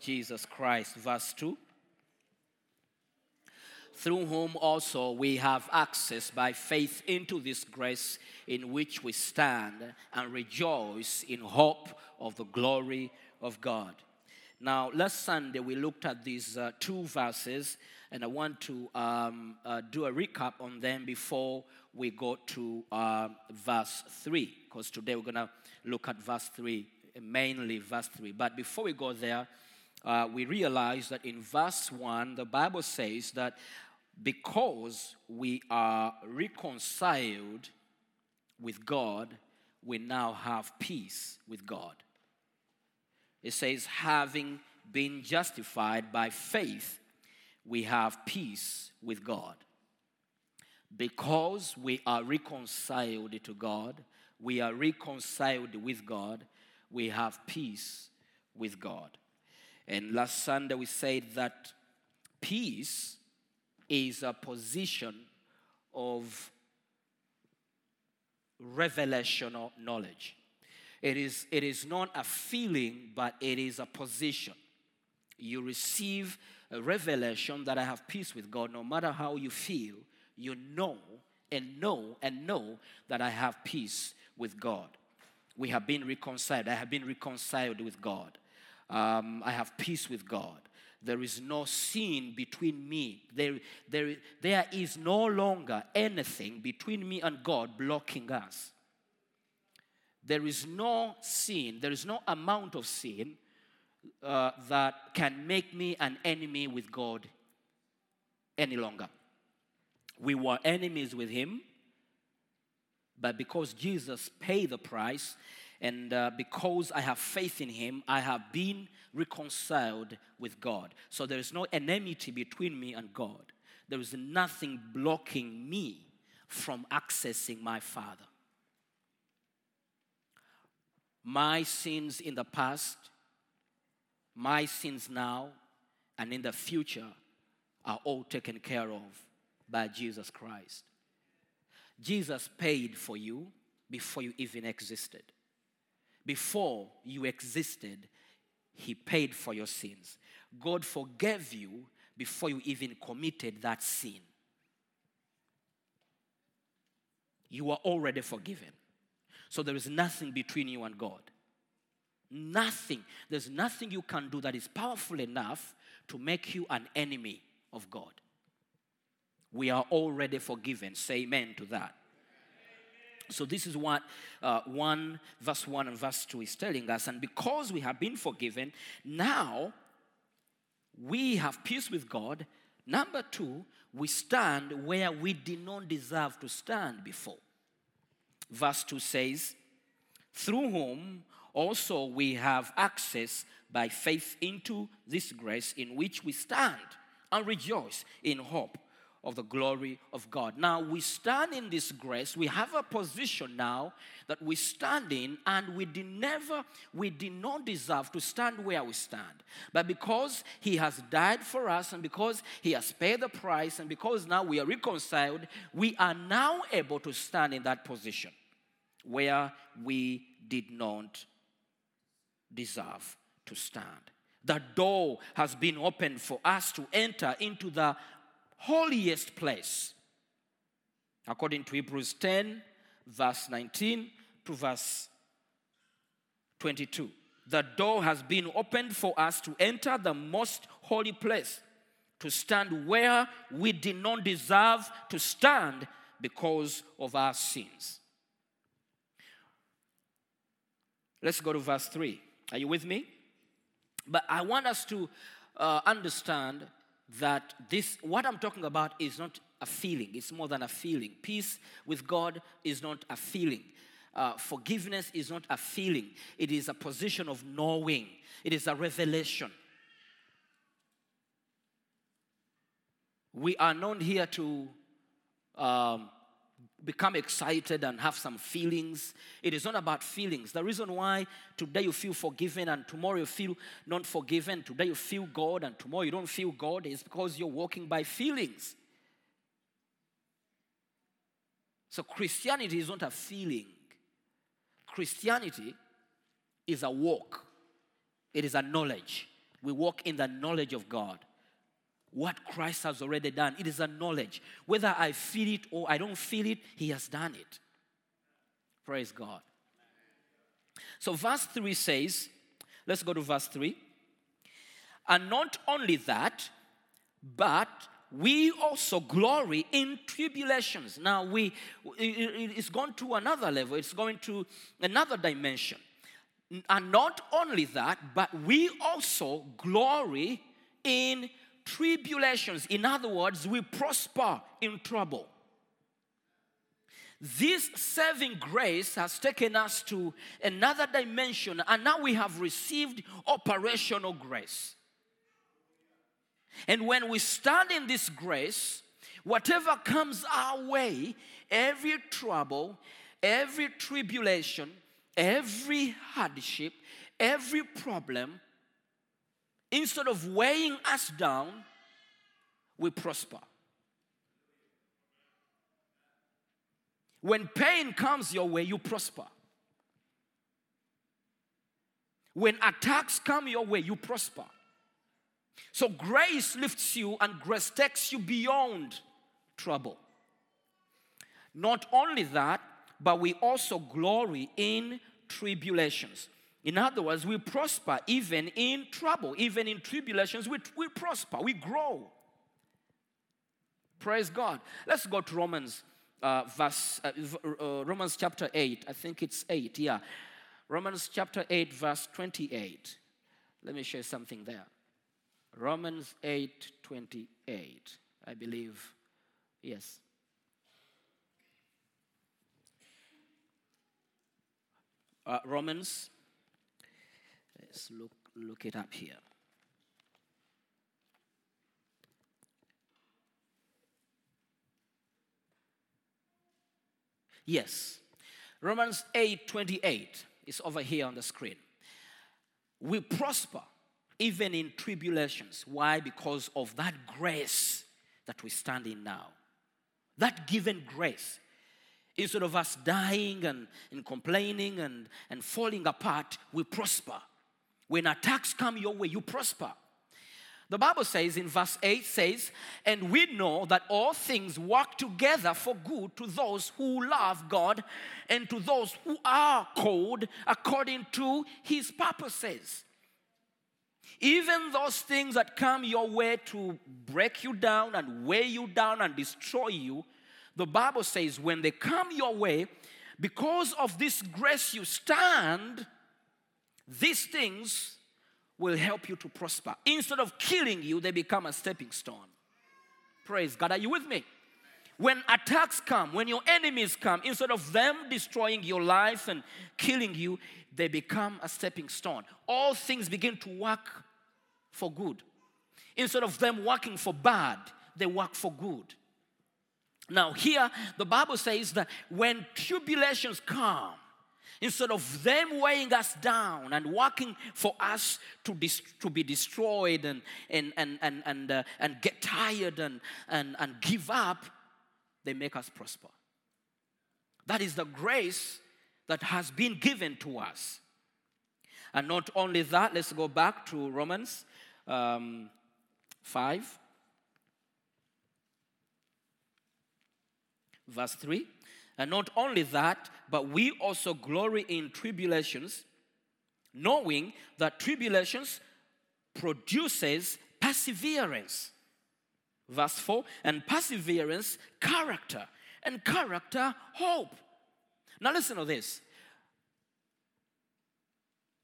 Jesus Christ. Verse 2 Through whom also we have access by faith into this grace in which we stand and rejoice in hope of the glory of God. Now, last Sunday we looked at these uh, two verses, and I want to um, uh, do a recap on them before we go to uh, verse 3, because today we're going to look at verse 3, mainly verse 3. But before we go there, uh, we realize that in verse 1, the Bible says that because we are reconciled with God, we now have peace with God. It says, having been justified by faith, we have peace with God. Because we are reconciled to God, we are reconciled with God, we have peace with God. And last Sunday we said that peace is a position of revelational knowledge. It is, it is not a feeling, but it is a position. You receive a revelation that I have peace with God no matter how you feel, you know and know and know that I have peace with God. We have been reconciled. I have been reconciled with God. Um, I have peace with God. There is no sin between me. There, there, there is no longer anything between me and God blocking us. There is no sin, there is no amount of sin uh, that can make me an enemy with God any longer. We were enemies with Him, but because Jesus paid the price and uh, because I have faith in Him, I have been reconciled with God. So there is no enmity between me and God. There is nothing blocking me from accessing my Father. My sins in the past, my sins now, and in the future are all taken care of by Jesus Christ. Jesus paid for you before you even existed. Before you existed, He paid for your sins. God forgave you before you even committed that sin. You are already forgiven. So there is nothing between you and God. Nothing. There's nothing you can do that is powerful enough to make you an enemy of God. We are already forgiven. Say amen to that. So this is what uh, 1 verse 1 and verse 2 is telling us. And because we have been forgiven, now we have peace with God. Number two, we stand where we did not deserve to stand before. Verse 2 says, Through whom also we have access by faith into this grace in which we stand and rejoice in hope of the glory of God. Now we stand in this grace. We have a position now that we stand in, and we did never, we did not deserve to stand where we stand. But because He has died for us, and because He has paid the price, and because now we are reconciled, we are now able to stand in that position where we did not deserve to stand. The door has been opened for us to enter into the holiest place. According to Hebrews 10, verse 19 to verse 22. The door has been opened for us to enter the most holy place, to stand where we did not deserve to stand because of our sins. Let's go to verse 3. Are you with me? But I want us to uh, understand that this, what I'm talking about, is not a feeling. It's more than a feeling. Peace with God is not a feeling. uh, forgiveness is not a feeling, it is a position of knowing, it is a revelation. We are known here to um, become excited and have some feelings. It is not about feelings. The reason why today you feel forgiven and tomorrow you feel not forgiven, today you feel God and tomorrow you don't feel God, is because you're walking by feelings. So Christianity is not a feeling. Christianity is a walk. It is a knowledge. We walk in the knowledge of God. What Christ has already done. It is a knowledge. Whether I feel it or I don't feel it, He has done it. Praise God. So, verse 3 says, let's go to verse 3. And not only that, but we also glory in tribulations. Now we it- it's gone to another level, it's going to another dimension. And not only that, but we also glory in tribulations. In other words, we prosper in trouble. This saving grace has taken us to another dimension, and now we have received operational grace. And when we stand in this grace, whatever comes our way, every trouble, every tribulation, every hardship, every problem, instead of weighing us down, we prosper. When pain comes your way, you prosper. When attacks come your way, you prosper. So grace lifts you and grace takes you beyond trouble. Not only that, but we also glory in tribulations. In other words, we prosper even in trouble, even in tribulations, we, we prosper, we grow. Praise God. Let's go to Romans, uh, verse, uh, uh, Romans chapter 8. I think it's 8, yeah. Romans chapter 8, verse 28. Let me share something there. Romans 8 28, I believe. Yes. Uh, Romans, let's look, look it up here. Yes. Romans 8 28 is over here on the screen we prosper even in tribulations. Why? Because of that grace that we stand in now. That given grace. Instead of us dying and, and complaining and, and falling apart, we prosper. When attacks come your way, you prosper. The Bible says in verse 8 says, And we know that all things work together for good to those who love God and to those who are called according to his purposes. Even those things that come your way to break you down and weigh you down and destroy you, the Bible says when they come your way, because of this grace you stand, these things will help you to prosper. Instead of killing you, they become a stepping stone. Praise God. Are you with me? When attacks come, when your enemies come, instead of them destroying your life and killing you, they become a stepping stone. All things begin to work for good. Instead of them working for bad, they work for good. Now, here, the Bible says that when tribulations come, instead of them weighing us down and working for us to, dis- to be destroyed and, and, and, and, and, uh, and get tired and, and, and give up, they make us prosper. That is the grace that has been given to us. And not only that, let's go back to Romans um, 5, verse 3. And not only that, but we also glory in tribulations, knowing that tribulations produces perseverance. Verse 4 and perseverance, character, and character, hope. Now, listen to this.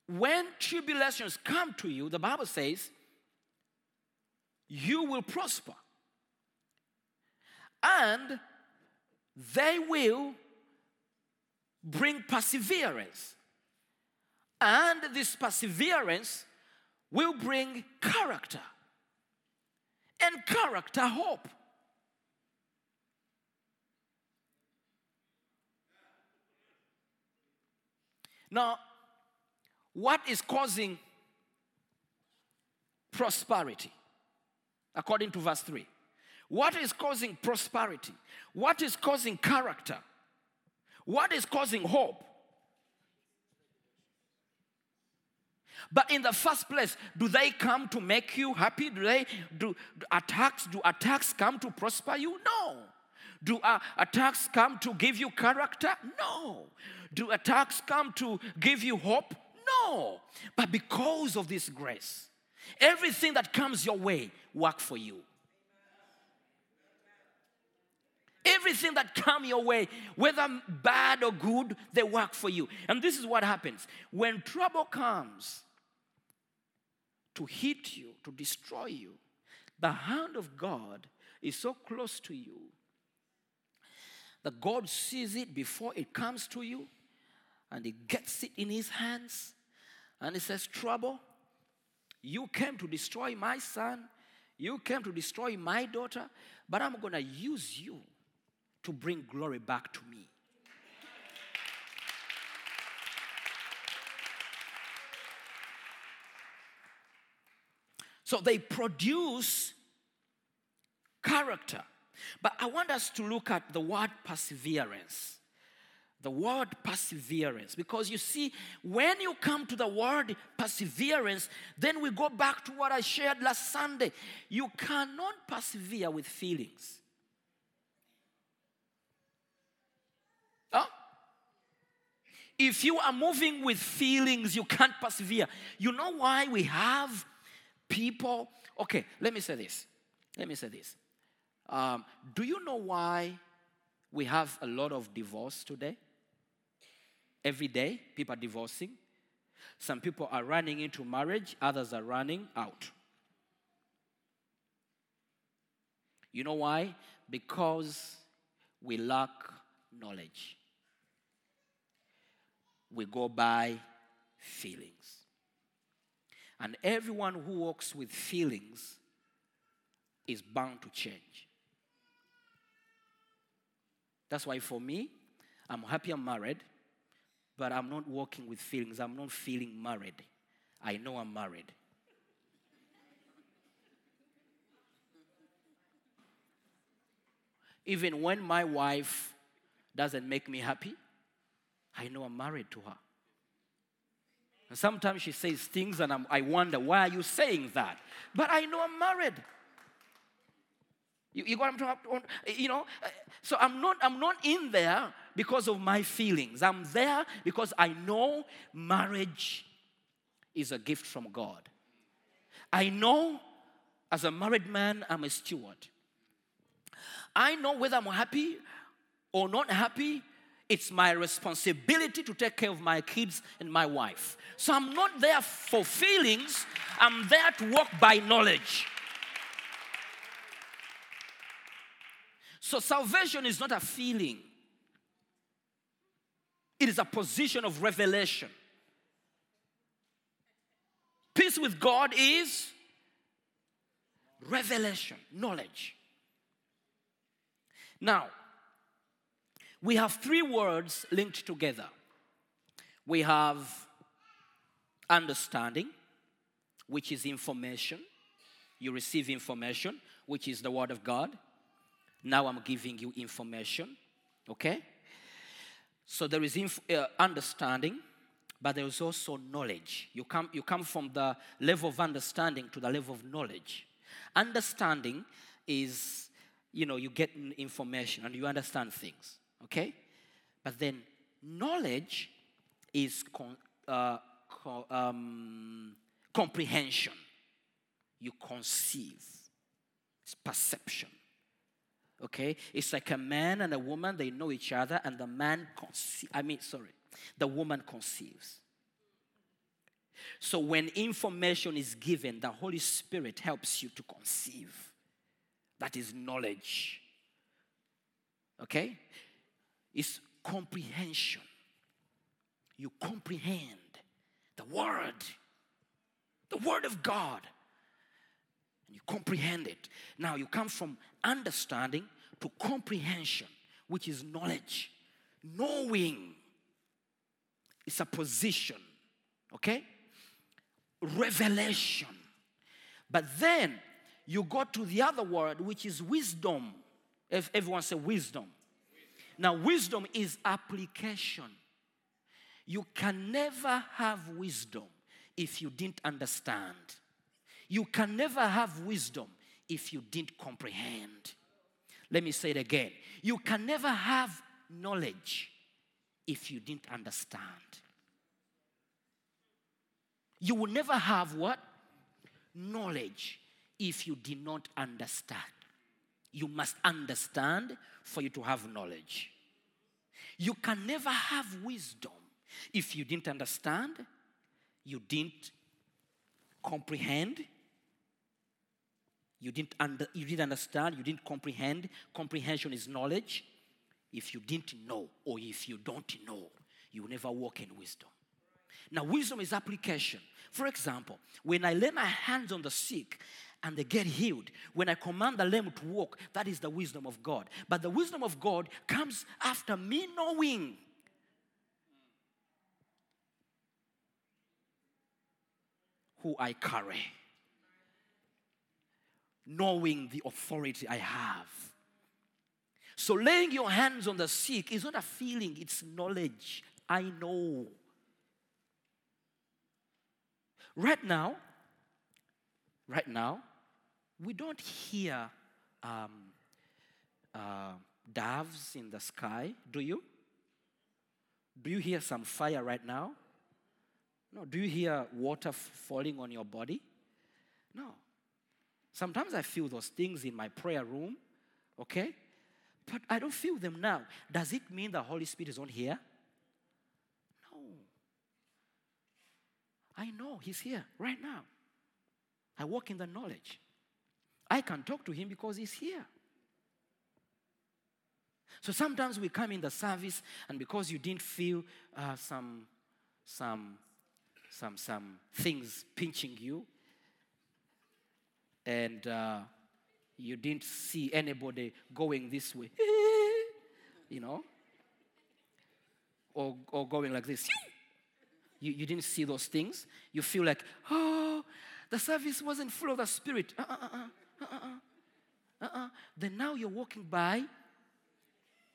When tribulations come to you, the Bible says, you will prosper. And they will bring perseverance. And this perseverance will bring character. And character, hope. Now, what is causing prosperity? According to verse 3. What is causing prosperity? What is causing character? What is causing hope? But in the first place, do they come to make you happy? Do they do do attacks? Do attacks come to prosper you? No. Do uh, attacks come to give you character? No. Do attacks come to give you hope? No. But because of this grace, everything that comes your way work for you. Everything that come your way, whether bad or good, they work for you. And this is what happens. When trouble comes to hit you, to destroy you, the hand of God is so close to you that God sees it before it comes to you and He gets it in His hands and He says, Trouble, you came to destroy my son, you came to destroy my daughter, but I'm going to use you to bring glory back to me. So they produce character. But I want us to look at the word perseverance. The word perseverance. Because you see, when you come to the word perseverance, then we go back to what I shared last Sunday. You cannot persevere with feelings. Huh? If you are moving with feelings, you can't persevere. You know why we have people? Okay, let me say this. Let me say this. Um, do you know why we have a lot of divorce today? Every day, people are divorcing. Some people are running into marriage, others are running out. You know why? Because we lack knowledge. We go by feelings. And everyone who walks with feelings is bound to change. That's why for me, I'm happy I'm married, but I'm not walking with feelings. I'm not feeling married. I know I'm married. Even when my wife doesn't make me happy, I know I'm married to her. And sometimes she says things and I'm, I wonder, why are you saying that? But I know I'm married. You, you got I'm talking? You know, uh, so I'm not, I'm not in there because of my feelings. I'm there because I know marriage is a gift from God. I know as a married man, I'm a steward. I know whether I'm happy or not happy, it's my responsibility to take care of my kids and my wife. So I'm not there for feelings, I'm there to walk by knowledge. So salvation is not a feeling, it is a position of revelation. Peace with God is revelation, knowledge. Now, we have three words linked together. We have understanding, which is information. You receive information, which is the Word of God. Now I'm giving you information, okay? So there is inf- uh, understanding, but there is also knowledge. You come, you come from the level of understanding to the level of knowledge. Understanding is, you know, you get information and you understand things, okay? But then knowledge is con- uh, co- um, comprehension. You conceive, it's perception. Okay? It's like a man and a woman, they know each other, and the man conceives. I mean, sorry, the woman conceives. So when information is given, the Holy Spirit helps you to conceive. That is knowledge. Okay? It's comprehension. you comprehend the Word, the Word of God, and you comprehend it. Now you come from understanding to comprehension, which is knowledge. Knowing is a position, okay? Revelation. But then you go to the other word, which is wisdom. If everyone say wisdom. Now, wisdom is application. You can never have wisdom if you didn't understand. You can never have wisdom if you didn't comprehend. Let me say it again. You can never have knowledge if you didn't understand. You will never have what? Knowledge if you did not understand. You must understand for you to have knowledge. You can never have wisdom if you didn't understand, you didn't comprehend, you didn't, under, you didn't understand, you didn't comprehend. Comprehension is knowledge. If you didn't know or if you don't know, you will never walk in wisdom. Now, wisdom is application. For example, when I lay my hands on the sick and they get healed, when I command the lame to walk, that is the wisdom of God. But the wisdom of God comes after me knowing. Who I carry, knowing the authority I have. So, laying your hands on the sick is not a feeling, it's knowledge. I know. Right now, right now, we don't hear um, uh, doves in the sky, do you? Do you hear some fire right now? No. Do you hear water f- falling on your body? No. Sometimes I feel those things in my prayer room, okay? But I don't feel them now. Does it mean the Holy Spirit is on here? No. I know He's here right now. I walk in the knowledge. I can talk to Him because He's here. So sometimes we come in the service, and because you didn't feel uh, some, some, some, some things pinching you, and uh, you didn't see anybody going this way, you know, or, or going like this. You, you didn't see those things. You feel like, oh, the service wasn't full of the Spirit. Uh, uh, uh, uh, uh, uh, uh. Then now you're walking by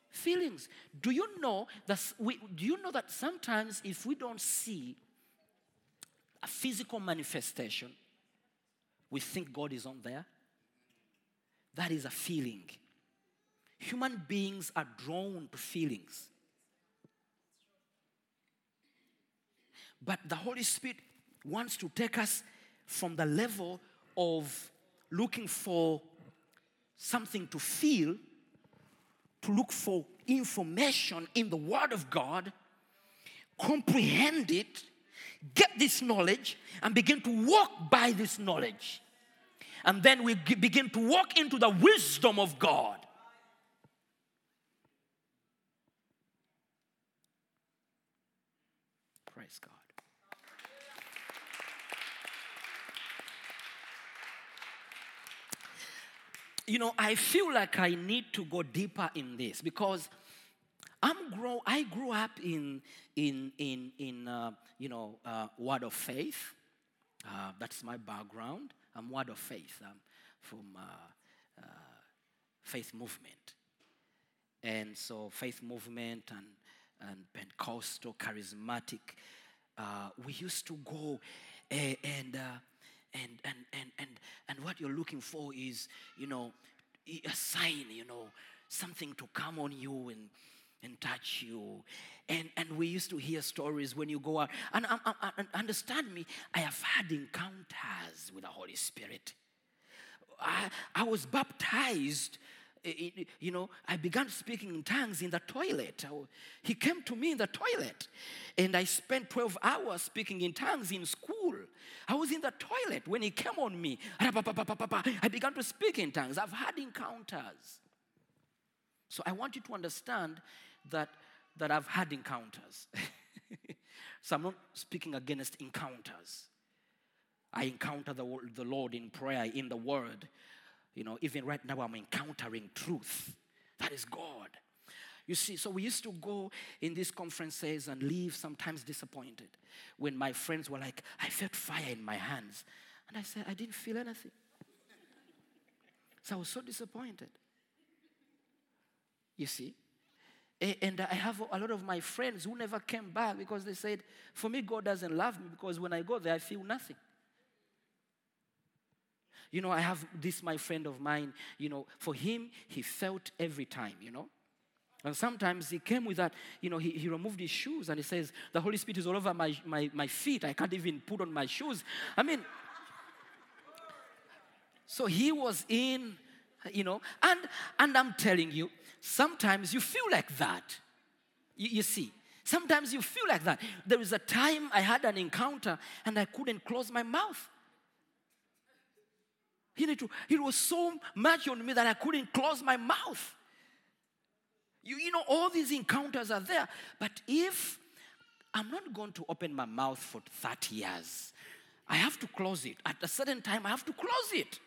feelings. Do you know that? We, do you know that sometimes if we don't see a physical manifestation, we think God is on there? That is a feeling. Human beings are drawn to feelings. But the Holy Spirit wants to take us from the level of looking for something to feel to look for information in the Word of God, comprehend it, get this knowledge, and begin to walk by this knowledge. And then we begin to walk into the wisdom of God. Praise God. You know, I feel like I need to go deeper in this because I'm grow. I grew up in in in in uh, you know uh, word of faith. Uh, that's my background. I'm word of faith. I'm from uh, uh, faith movement, and so faith movement and and Pentecostal charismatic. Uh, we used to go eh, and. And, and, and, and, and what you're looking for is, you know, a sign, you know, something to come on you and, and touch you. And, and we used to hear stories when you go out. And, um, and understand me, I have had encounters with the Holy Spirit. I, I was baptized. i- i- You know, I began speaking in tongues in the toilet. He came to me in the toilet, and I spent 12 hours speaking in tongues in school. I was in the toilet when he came on me. I began to speak in tongues. I've had encounters. So I want you to understand that that I've had encounters. so I'm not speaking against encounters. I encounter the, the Lord in prayer, in the Word. You know, even right now, I'm encountering truth. That is God. You see, so we used to go in these conferences and leave sometimes disappointed when my friends were like, I felt fire in my hands. And I said, I didn't feel anything. So I was so disappointed. You see? And I have a lot of my friends who never came back because they said, For me, God doesn't love me because when I go there, I feel nothing. You know, I have this, my friend of mine, you know, for him, he felt every time, you know. And sometimes he came with that, you know, he, he removed his shoes and he says, The Holy Spirit is all over my, my, my feet. I can't even put on my shoes. I mean, so he was in, you know, and and I'm telling you, sometimes you feel like that. You, you see, sometimes you feel like that. There is a time I had an encounter and I couldn't close my mouth. It was so much on me that I couldn't close my mouth. You, you know, all these encounters are there. But if I'm not going to open my mouth for 30 years, I have to close it. At a certain time, I have to close it.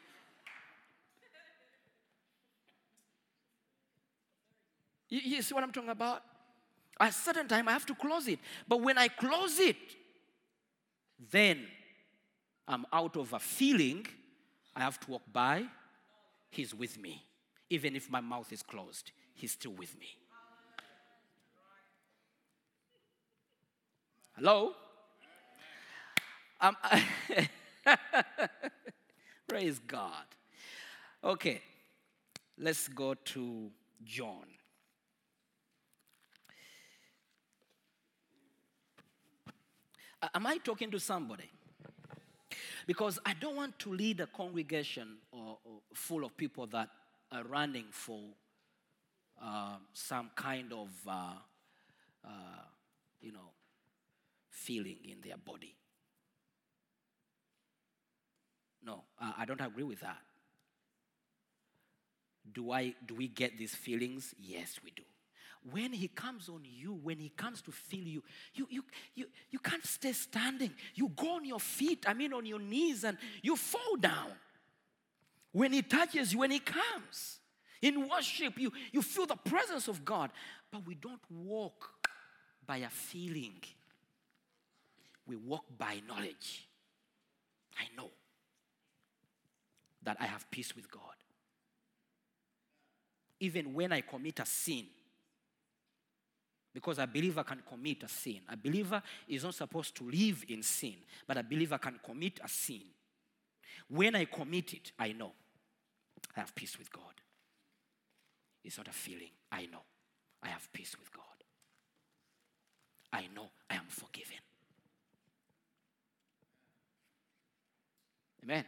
You, you see what I'm talking about? At a certain time, I have to close it. But when I close it, then I'm out of a feeling. I have to walk by. He's with me. Even if my mouth is closed, He's still with me. Hello? Um, praise God. Okay, let's go to John. Am I talking to somebody? Because I don't want to lead a congregation or, or full of people that are running for uh, some kind of, uh, uh, you know, feeling in their body. No, I I don't agree with that. Do, I, do we get these feelings? Yes, we do. When he comes on you, when he comes to feel you, you, you, you, you can't stay standing. You go on your feet, I mean on your knees, and you fall down. When he touches you, when he comes. In worship, you, you feel the presence of God. But we don't walk by a feeling, we walk by knowledge. I know that I have peace with God. Even when I commit a sin, because a believer can commit a sin. A believer is not supposed to live in sin, but a believer can commit a sin. When I commit it, I know I have peace with God. It's not a feeling. I know I have peace with God. I know I am forgiven. Amen.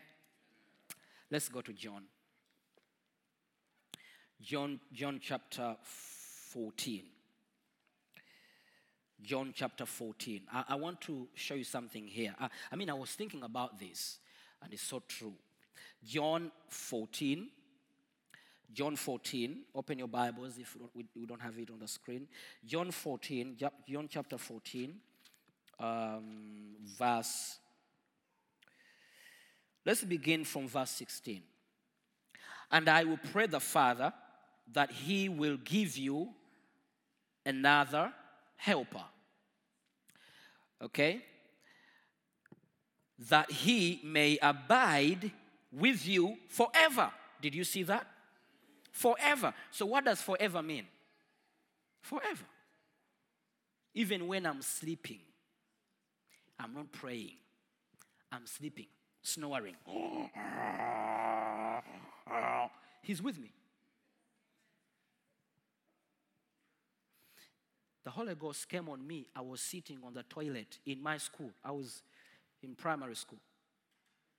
Let's go to John. John, John chapter 14. John chapter 14. I, I want to show you something here. I, I mean, I was thinking about this, and it's so true. John 14. John 14. Open your Bibles if we don't have it on the screen. John 14. John chapter 14, um, verse. Let's begin from verse 16. And I will pray the Father that he will give you another helper. Okay? That he may abide with you forever. Did you see that? Forever. So, what does forever mean? Forever. Even when I'm sleeping, I'm not praying, I'm sleeping, snoring. He's with me. The Holy Ghost came on me. I was sitting on the toilet in my school. I was in primary school,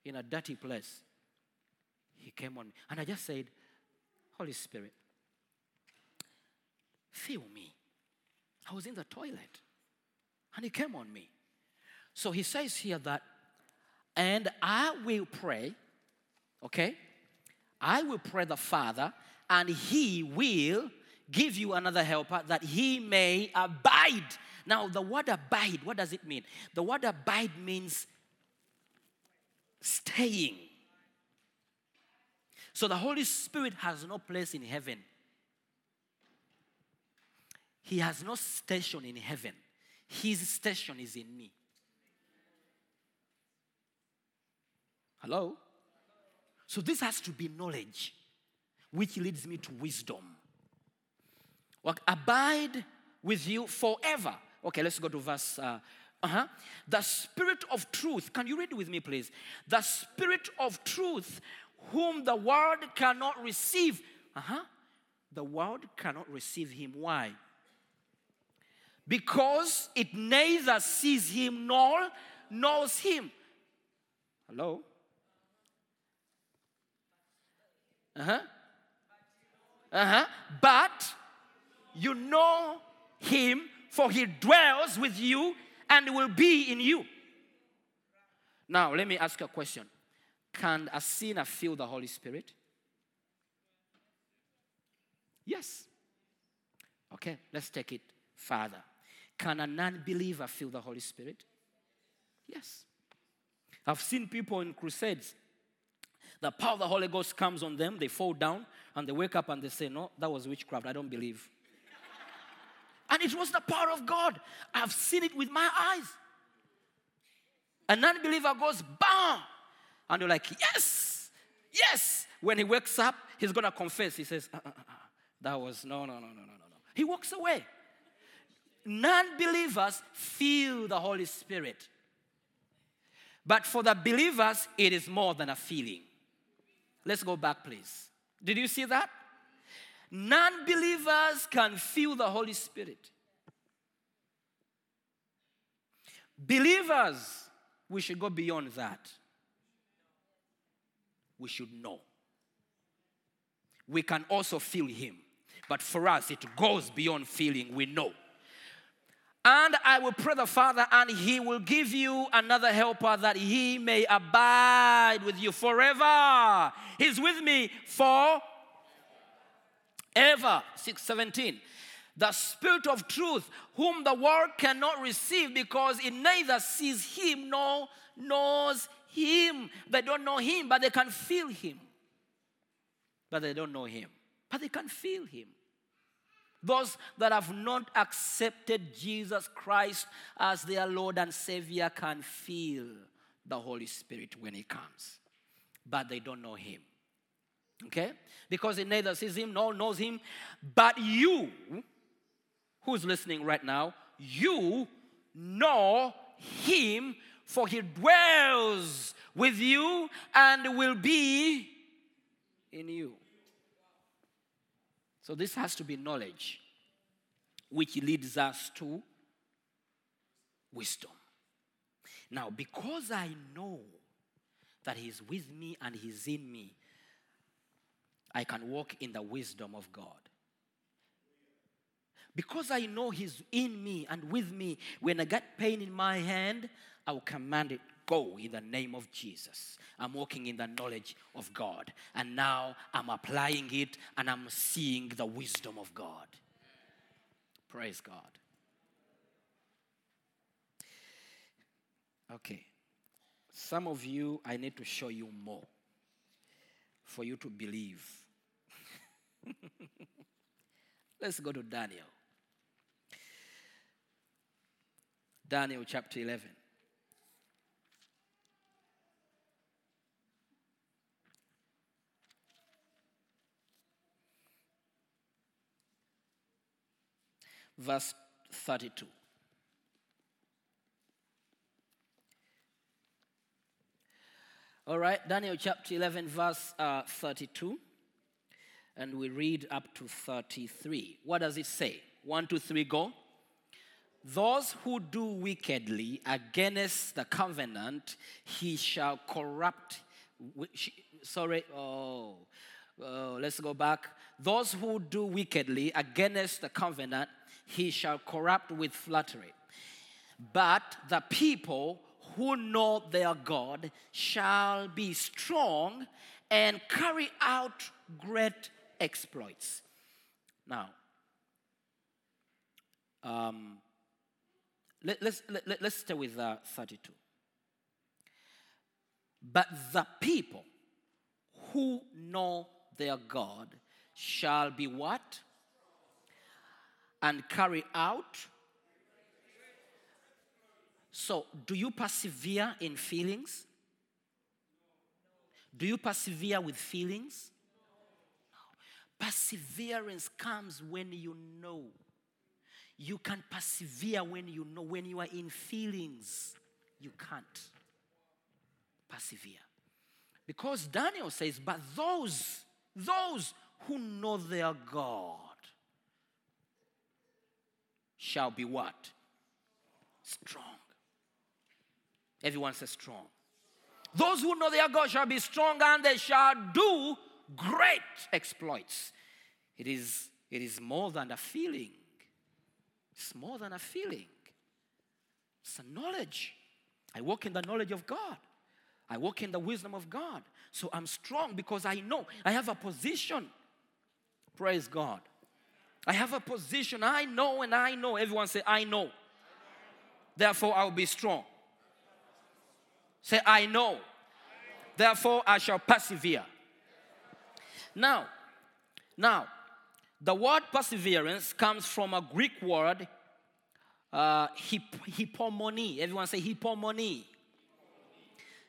in a dirty place. He came on me. And I just said, Holy Spirit, fill me. I was in the toilet. And he came on me. So he says here that, and I will pray, okay? I will pray the Father, and he will give you another helper that he may abide. Now, the word abide, what does it mean? The word abide means staying. So the Holy Spirit has no place in heaven. He has no station in heaven. His station is in me. Hello? So this has to be knowledge, which leads me to wisdom. Like, abide with you forever. Okay, let's go to verse. Uh, uh-huh. The Spirit of truth. Can you read with me, please? The Spirit of truth, whom the world cannot receive. Uh-huh. The world cannot receive him. Why? Because it neither sees him nor knows him. Hello? Uh huh. Uh huh. But you know him, for he dwells with you and will be in you. Now, let me ask a question Can a sinner feel the Holy Spirit? Yes. Okay, let's take it further. Can a non believer feel the Holy Spirit? Yes. I've seen people in crusades the power of the Holy Ghost comes on them, they fall down, and they wake up and they say, No, that was witchcraft. I don't believe. and it was the power of God. I've seen it with my eyes. A non believer goes, Bam! And you're like, Yes, yes. When he wakes up, he's going to confess. He says, uh, uh, uh, That was, no, no, no, no, no, no. no." He walks away. Non believers feel the Holy Spirit. But for the believers, it is more than a feeling. Let's go back, please. Did you see that? Non believers can feel the Holy Spirit. Believers, we should go beyond that. We should know. We can also feel Him. But for us, it goes beyond feeling, we know. And I will pray the Father, and He will give you another helper that He may abide with you forever. He's with me for ever. 617. The Spirit of truth, whom the world cannot receive because it neither sees Him nor knows Him. They don't know Him, but they can feel Him. But they don't know Him, but they can feel Him. Those that have not accepted Jesus Christ as their Lord and Savior can feel the Holy Spirit when He comes, but they don't know Him. Okay? Because it neither sees Him nor knows Him, but you, who's listening right now, you know Him, for He dwells with you and will be in you. So this has to be knowledge, which leads us to wisdom. Now, because I know that He's with me and He's in me, I can walk in the wisdom of God. Because I know He's in me and with me, when I get pain in my hand, I will command it go in the name of Jesus. I'm walking in the knowledge of God. And now I'm applying it and I'm seeing the wisdom of God. Praise God. Okay. Some of you, I need to show you more for you to believe. Let's go to Daniel. Daniel chapter 11. Verse 32. All right, Daniel chapter 11, verse uh, 32. And we read up to 33. What does it say? One, two, three, go. Those who do wickedly against the covenant, he shall corrupt. Sorry, oh, oh, let's go back. Those who do wickedly against the covenant, he shall corrupt with flattery. But the people who know their God shall be strong and carry out great exploits. Now, Um, let, let's, let, let- let's stay with uh, 32. But the people who know their God shall be what? And carry out. So, do you persevere in feelings? Do you persevere with feelings? No. Perseverance comes when you know. You can persevere when you know. When you are in feelings, you can't persevere. Because Daniel says, but those, those who know their God shall be what? Strong. Everyone says strong. Those who know their God shall be strong and they shall do great exploits. It is, it is more than a feeling. It's more than a feeling. It's a knowledge. I walk in the knowledge of God. I walk in the wisdom of God. So I'm strong because I know I have a position. Praise God. I have a position. I know and I know. Everyone say, I know. Therefore, I'll be strong. Say, I know. Therefore, I shall persevere. Now, now, the word perseverance comes from a Greek word, uh, hip, hypomone. Everyone say hypomone.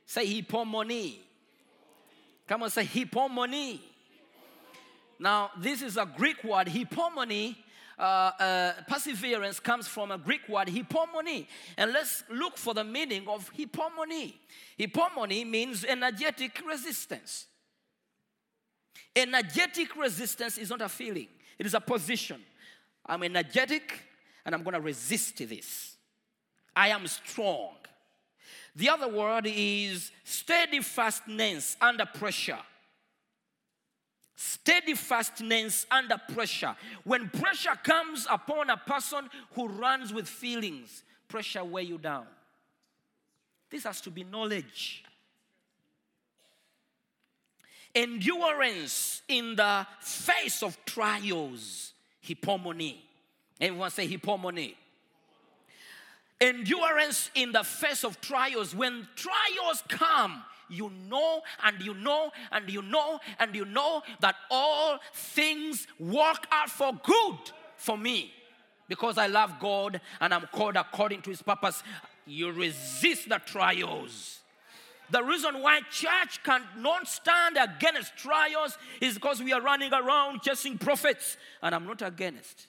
Say hypomone. Come on, say hypomone. Now, this is a Greek word, hypomone. Uh, uh, perseverance comes from a Greek word, hypomone. And let's look for the meaning of hypomone. Hypomone means energetic resistance. Energetic resistance is not a feeling, it is a position. I'm energetic and I'm going to resist this. I am strong. The other word is steadfastness under pressure. Steadfastness under pressure. When pressure comes upon a person who runs with feelings, pressure weigh you down. This has to be knowledge. Endurance in the face of trials. Hypomone. Everyone say hypomone. Endurance in the face of trials. When trials come, you know and you know and you know and you know that all things work out for good for me because I love God and I'm called according to his purpose. You resist the trials. The reason why church cannot stand against trials is because we are running around chasing prophets. And I'm not against.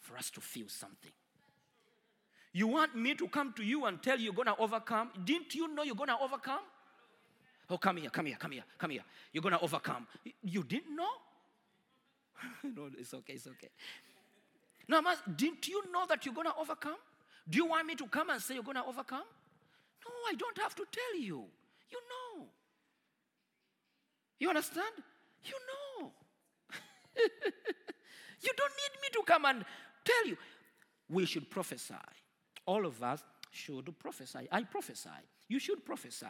For us to feel something. You want me to come to you and tell you you're going to overcome? Didn't you know you're going to overcome? Oh, come here, come here, come here, come here. You're going to overcome. You didn't know? no, it's okay, it's okay. Now, didn't you know that you're going to overcome? Do you want me to come and say you're going to overcome? No, I don't have to tell you. You know. You understand? You know. you don't need me to come and tell you. We should prophesy. All of us should prophesy. I prophesy. You should prophesy.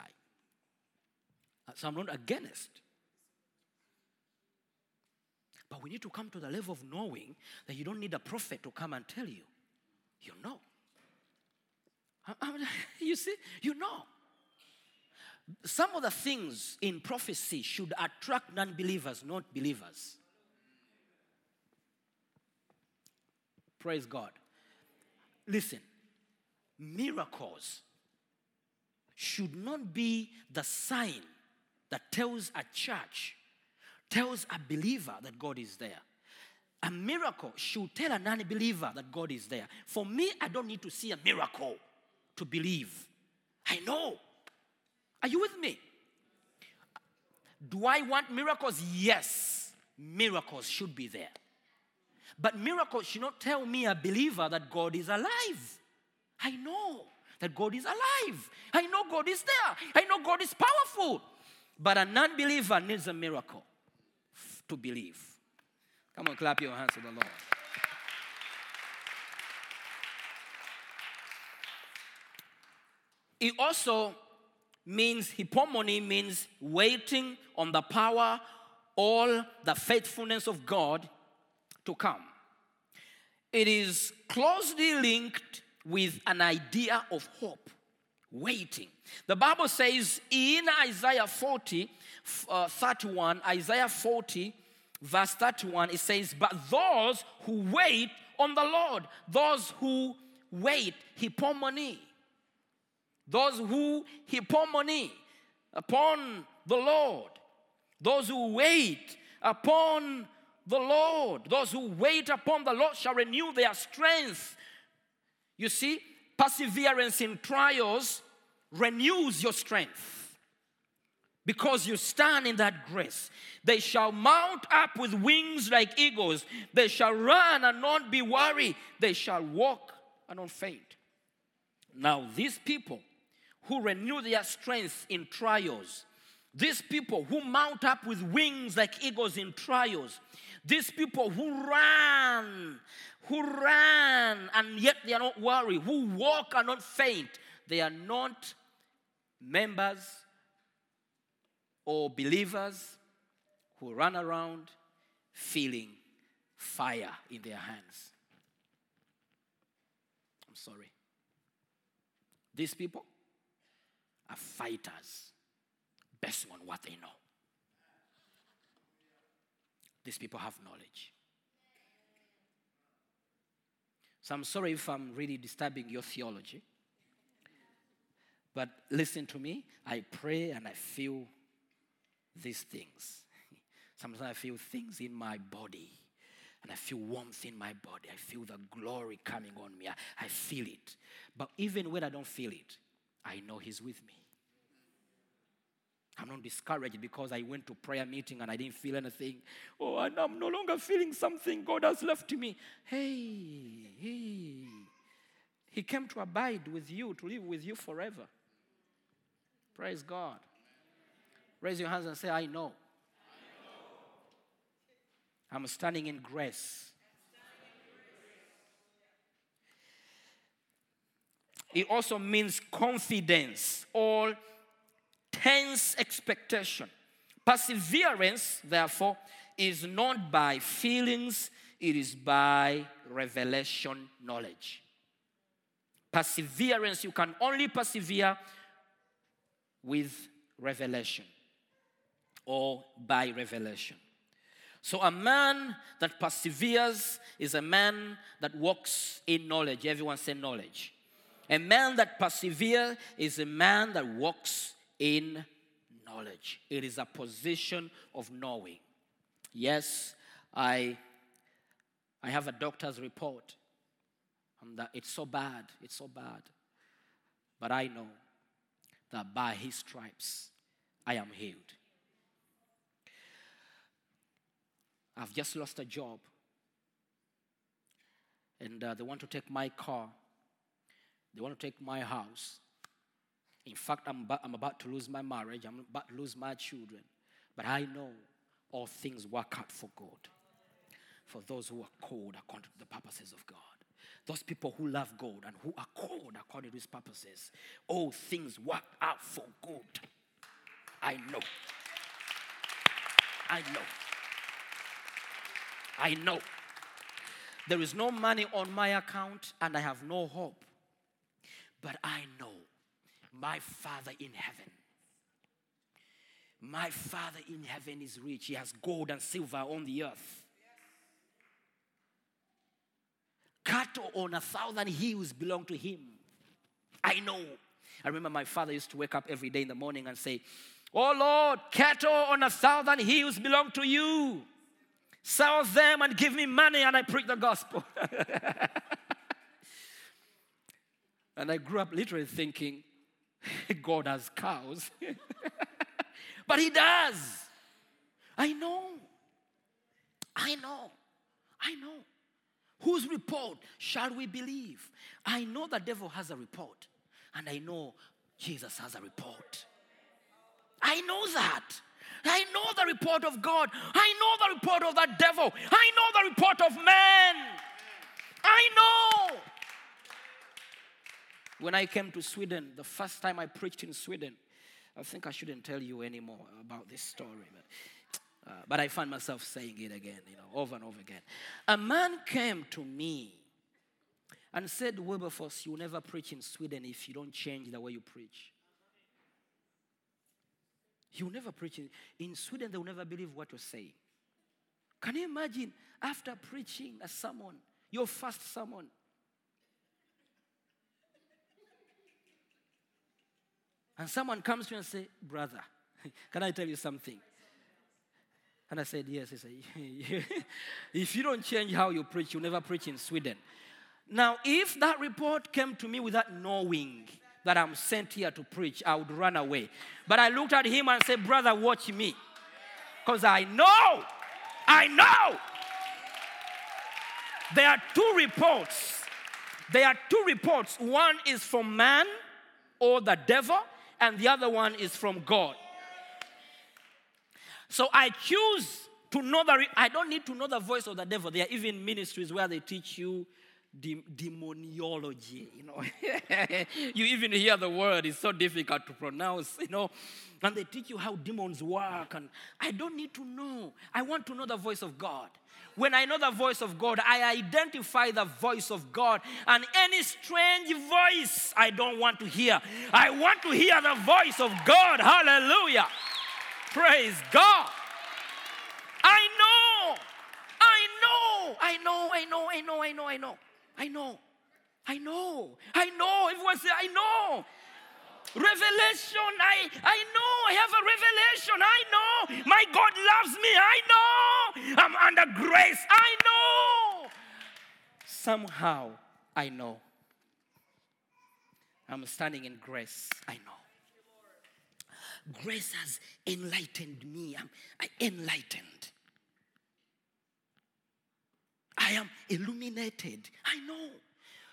Uh, So I'm not against. But we need to come to the level of knowing that you don't need a prophet to come and tell you. You know. You see, you know. Some of the things in prophecy should attract non believers, not believers. Praise God. Listen, miracles should not be the sign that tells a church, tells a believer that God is there. A miracle should tell a non believer that God is there. For me, I don't need to see a miracle to believe. I know. Are you with me? Do I want miracles? Yes, miracles should be there. But miracles should not tell me, a believer, that God is alive. I know that God is alive. I know God is there. I know God is powerful. But a non believer needs a miracle to believe. Come on, clap your hands to the Lord. It also means, hypomone means waiting on the power all the faithfulness of God to come. it is closely linked with an idea of hope, waiting. The Bible says in Isaiah 40, uh, 31, Isaiah 40, verse 31, it says, But those who wait on the Lord, those who wait, hypomone, those who hypomone upon the Lord, those who wait upon the Lord, those who wait upon the Lord shall renew their strength. You see, perseverance in trials renews your strength because you stand in that grace. They shall mount up with wings like eagles. They shall run and not be weary. They shall walk and not faint. Now, these people who renew their strength in trials, these people who mount up with wings like eagles in trials, these people who run, who run and yet they are not worried, who walk and not faint, they are not members or believers who run around feeling fire in their hands. I'm sorry. These people are fighters based on what they know. These people have knowledge. So I'm sorry if I'm really disturbing your theology. But listen to me. I pray and I feel these things. Sometimes I feel things in my body. And I feel warmth in my body. I feel the glory coming on me. I, I feel it. But even when I don't feel it, I know He's with me. I'm not discouraged because I went to prayer meeting and I didn't feel anything. Oh, and I'm no longer feeling something God has left me. Hey, hey. He came to abide with you, to live with you forever. Praise God. Raise your hands and say, I know. I'm standing in grace. It also means confidence or tense expectation. Perseverance, therefore, is not by feelings, it is by revelation knowledge. Perseverance, you can only persevere with revelation or by revelation. So, a man that perseveres is a man that walks in knowledge. Everyone say knowledge. A man that perseveres is a man that walks in knowledge. It is a position of knowing. Yes, I, I have a doctor's report. And that it's so bad, it's so bad. But I know that by his stripes I am healed. I've just lost a job. And uh, they want to take my car. They want to take my house. In fact, I'm about, I'm about to lose my marriage. I'm about to lose my children. But I know all things work out for good. For those who are called according to the purposes of God. Those people who love God and who are called according to his purposes. All things work out for good. I know. I know. I know. There is no money on my account and I have no hope. But I know my Father in heaven. My Father in heaven is rich. He has gold and silver on the earth. Cattle on a thousand hills belong to him. I know. I remember my father used to wake up every day in the morning and say, Oh Lord, cattle on a thousand hills belong to you. Sell them and give me money, and I preach the gospel. and I grew up literally thinking, God has cows. but He does. I know. I know. I know. Whose report shall we believe? I know the devil has a report, and I know Jesus has a report. I know that. I know the report of God. I know the report of the devil. I know the report of man. I know. When I came to Sweden, the first time I preached in Sweden, I think I shouldn't tell you anymore about this story, but, uh, but I find myself saying it again, you know, over and over again. A man came to me and said, Wilberforce, you will never preach in Sweden if you don't change the way you preach. You will never preach in, in Sweden, they will never believe what you're saying. Can you imagine after preaching a sermon, your first sermon, and someone comes to you and say, "Brother, can I tell you something?" And I said, "Yes." He said, "If you don't change how you preach, you'll never preach in Sweden." Now, if that report came to me without knowing that I'm sent here to preach, I would run away. But I looked at him and said, Brother, watch me. Because I know, I know. There are two reports. There are two reports. One is from man or the devil, and the other one is from God. So I choose to know the. I don't need to know the voice of the devil. There are even ministries where they teach you dem- demoniology. You know, you even hear the word; it's so difficult to pronounce. You know, and they teach you how demons work. And I don't need to know. I want to know the voice of God. When I know the voice of God, I identify the voice of God. And any strange voice I don't want to hear. I want to hear the voice of God. Hallelujah. Praise God. I know. I know. I know. I know. I know. I know. I know. I know. I know. I know. Everyone say, I know. Revelation. I, I know. I have a revelation. I know. My God loves me. I know. I'm under grace. I know. Somehow, I know. I'm standing in grace. I know. Grace has enlightened me. I'm enlightened. I am illuminated. I know.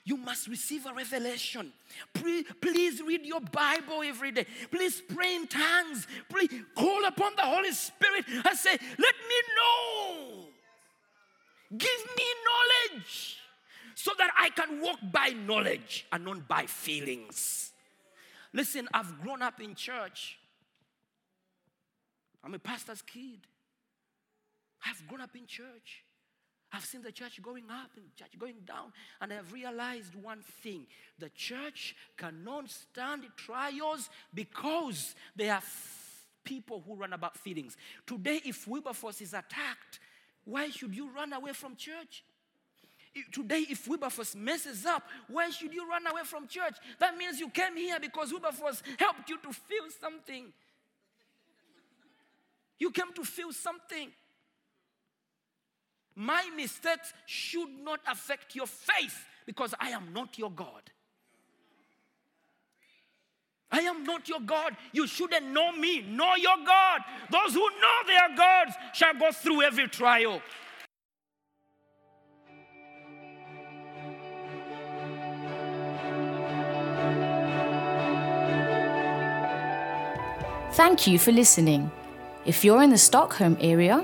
You must receive a revelation. Please read your Bible every day. Please pray in tongues. Please call upon the Holy Spirit and say, Let me know. Give me knowledge so that I can walk by knowledge and not by feelings. Listen, I've grown up in church. I'm a pastor's kid. I've grown up in church. I've seen the church going up and church going down, and I've realized one thing the church cannot stand trials because there are f- people who run about feelings. Today, if Wilberforce is attacked, why should you run away from church? Today, if Wilberforce messes up, why should you run away from church? That means you came here because Wilberforce helped you to feel something. You came to feel something. My mistakes should not affect your faith because I am not your God. I am not your God. You shouldn't know me. Know your God. Those who know their gods shall go through every trial. Thank you for listening. If you're in the Stockholm area,